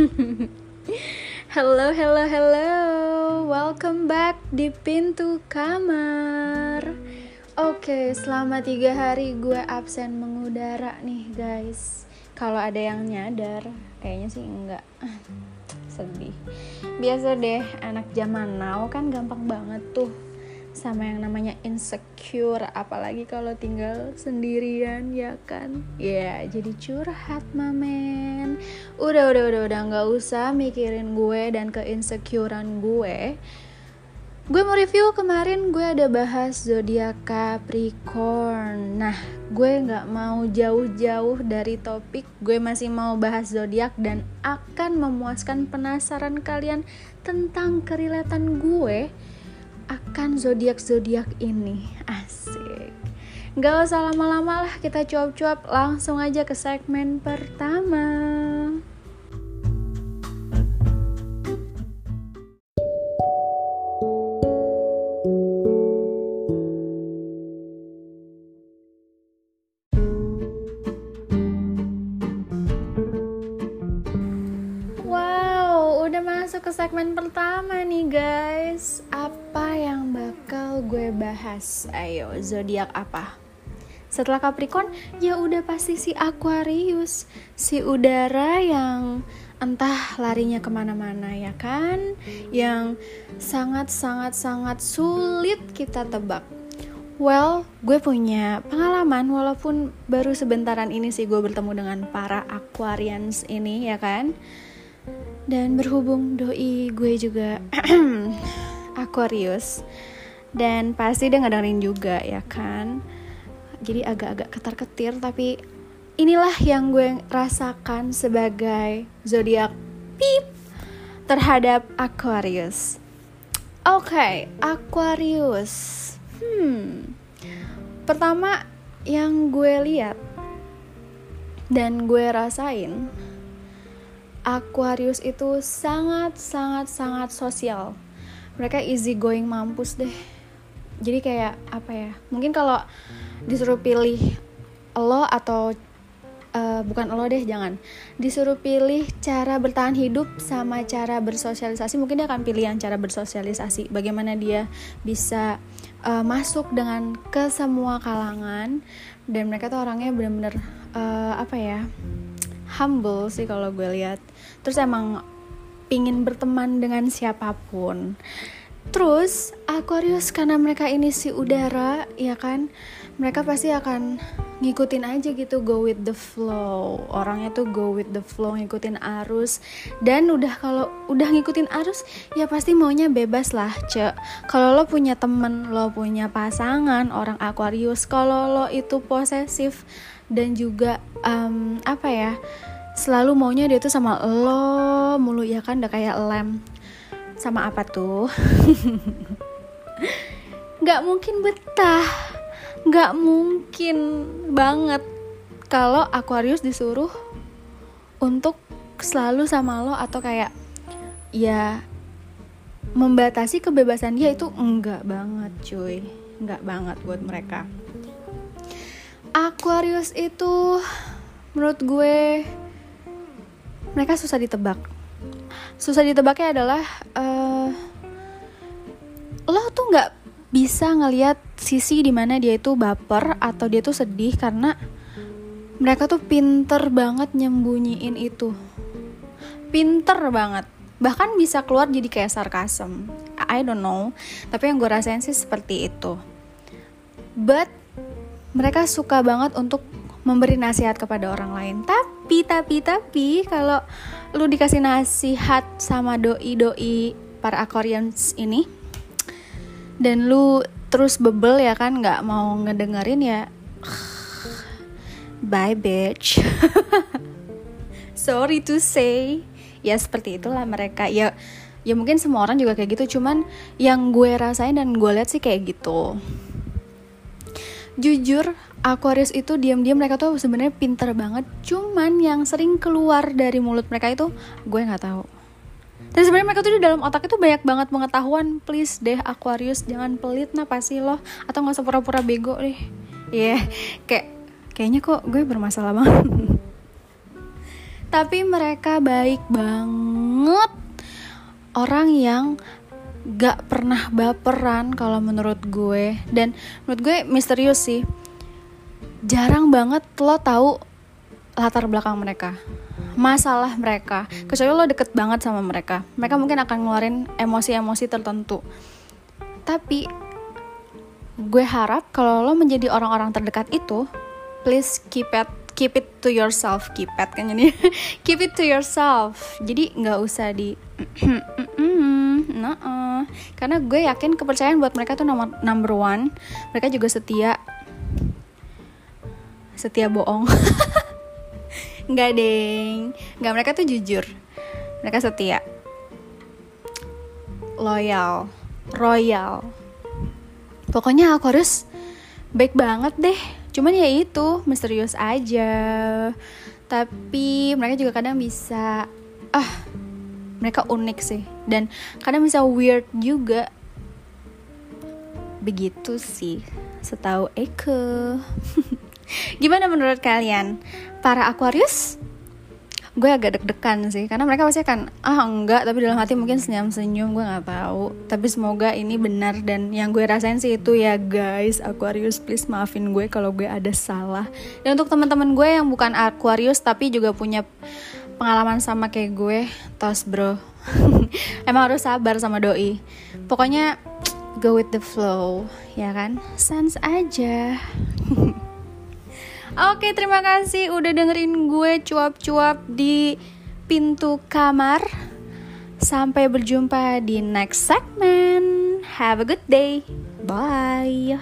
Hello, hello, hello. Welcome back di pintu kamar. Oke, selama tiga hari gue absen mengudara nih guys. Kalau ada yang nyadar, kayaknya sih enggak. Sedih. Biasa deh, anak zaman now kan gampang banget tuh sama yang namanya insecure apalagi kalau tinggal sendirian ya kan? Ya yeah, jadi curhat mamen udah udah udah udah nggak usah mikirin gue dan keinsecurean gue. Gue mau review kemarin gue ada bahas zodiak Capricorn nah gue nggak mau jauh-jauh dari topik. Gue masih mau bahas zodiak dan akan memuaskan penasaran kalian tentang kerilatan gue akan zodiak-zodiak ini. Asik. Gak usah lama-lama lah kita cuap-cuap langsung aja ke segmen pertama. Wow, udah masuk ke segmen pertama nih guys. Gue bahas? Ayo, zodiak apa? Setelah Capricorn, ya udah pasti si Aquarius, si udara yang entah larinya ke mana-mana ya kan, yang sangat-sangat-sangat sulit kita tebak. Well, gue punya pengalaman walaupun baru sebentaran ini sih gue bertemu dengan para Aquarians ini ya kan dan berhubung doi gue juga Aquarius dan pasti dia ngedengerin juga ya kan jadi agak-agak ketar-ketir tapi inilah yang gue rasakan sebagai zodiak pip terhadap Aquarius oke okay, Aquarius hmm pertama yang gue lihat dan gue rasain Aquarius itu sangat sangat sangat sosial. Mereka easy going mampus deh. Jadi kayak apa ya? Mungkin kalau disuruh pilih lo atau uh, bukan lo deh jangan. Disuruh pilih cara bertahan hidup sama cara bersosialisasi, mungkin dia akan pilih yang cara bersosialisasi. Bagaimana dia bisa uh, masuk dengan ke semua kalangan dan mereka tuh orangnya bener-bener uh, apa ya? humble sih kalau gue lihat terus emang pingin berteman dengan siapa pun terus Aquarius karena mereka ini si udara ya kan mereka pasti akan ngikutin aja gitu go with the flow. Orangnya tuh go with the flow ngikutin arus. Dan udah kalau udah ngikutin arus ya pasti maunya bebas lah cek. Kalau lo punya temen lo punya pasangan orang Aquarius kalau lo itu posesif dan juga um, apa ya selalu maunya dia tuh sama lo mulu ya kan? Udah kayak lem sama apa tuh? Nggak mungkin betah. Nggak mungkin banget kalau Aquarius disuruh untuk selalu sama lo atau kayak ya membatasi kebebasan dia itu enggak banget cuy. Enggak banget buat mereka. Aquarius itu menurut gue mereka susah ditebak susah ditebaknya adalah uh, lo tuh nggak bisa ngelihat sisi di mana dia itu baper atau dia tuh sedih karena mereka tuh pinter banget nyembunyiin itu. Pinter banget. Bahkan bisa keluar jadi kayak sarkasem. I don't know. Tapi yang gue rasain sih seperti itu. But mereka suka banget untuk memberi nasihat kepada orang lain. Tapi tapi tapi kalau lu dikasih nasihat sama doi doi para Aquarians ini dan lu terus bebel ya kan nggak mau ngedengerin ya bye bitch. Sorry to say. Ya seperti itulah mereka. Ya ya mungkin semua orang juga kayak gitu cuman yang gue rasain dan gue lihat sih kayak gitu. Jujur Aquarius itu diam-diam mereka tuh sebenarnya pinter banget. Cuman yang sering keluar dari mulut mereka itu gue nggak tahu. Dan sebenarnya mereka tuh di dalam otak itu banyak banget pengetahuan. Please deh Aquarius jangan pelit nah pasti loh. Atau nggak usah pura-pura bego deh. Ya yeah, kayak kayaknya kok gue bermasalah banget. Tapi mereka baik banget. Orang yang gak pernah baperan kalau menurut gue. Dan menurut gue misterius sih jarang banget lo tahu latar belakang mereka masalah mereka. Kecuali lo deket banget sama mereka. Mereka mungkin akan ngeluarin emosi-emosi tertentu. Tapi gue harap kalau lo menjadi orang-orang terdekat itu please keep it keep it to yourself. Keep it kan ini keep it to yourself. Jadi nggak usah di nah -uh. karena gue yakin kepercayaan buat mereka tuh nomor number one. Mereka juga setia setia bohong. Nggak deng. Nggak mereka tuh jujur. Mereka setia. Loyal. Royal. Pokoknya aku harus baik banget deh. Cuman ya itu misterius aja. Tapi mereka juga kadang bisa ah mereka unik sih. Dan kadang bisa weird juga. Begitu sih setahu Eke Gimana menurut kalian? Para Aquarius? Gue agak deg-degan sih Karena mereka pasti akan Ah enggak Tapi dalam hati mungkin senyum-senyum Gue gak tahu. Tapi semoga ini benar Dan yang gue rasain sih itu ya guys. Aquarius please maafin gue Kalau gue ada salah. Dan untuk teman-teman gue yang bukan Aquarius Tapi juga punya pengalaman sama kayak gue Tos bro. Emang harus sabar sama doi. Pokoknya go with the flow Ya kan? Sans aja Oke, terima kasih udah dengerin gue cuap-cuap di pintu kamar. Sampai berjumpa di next segment. Have a good day. Bye.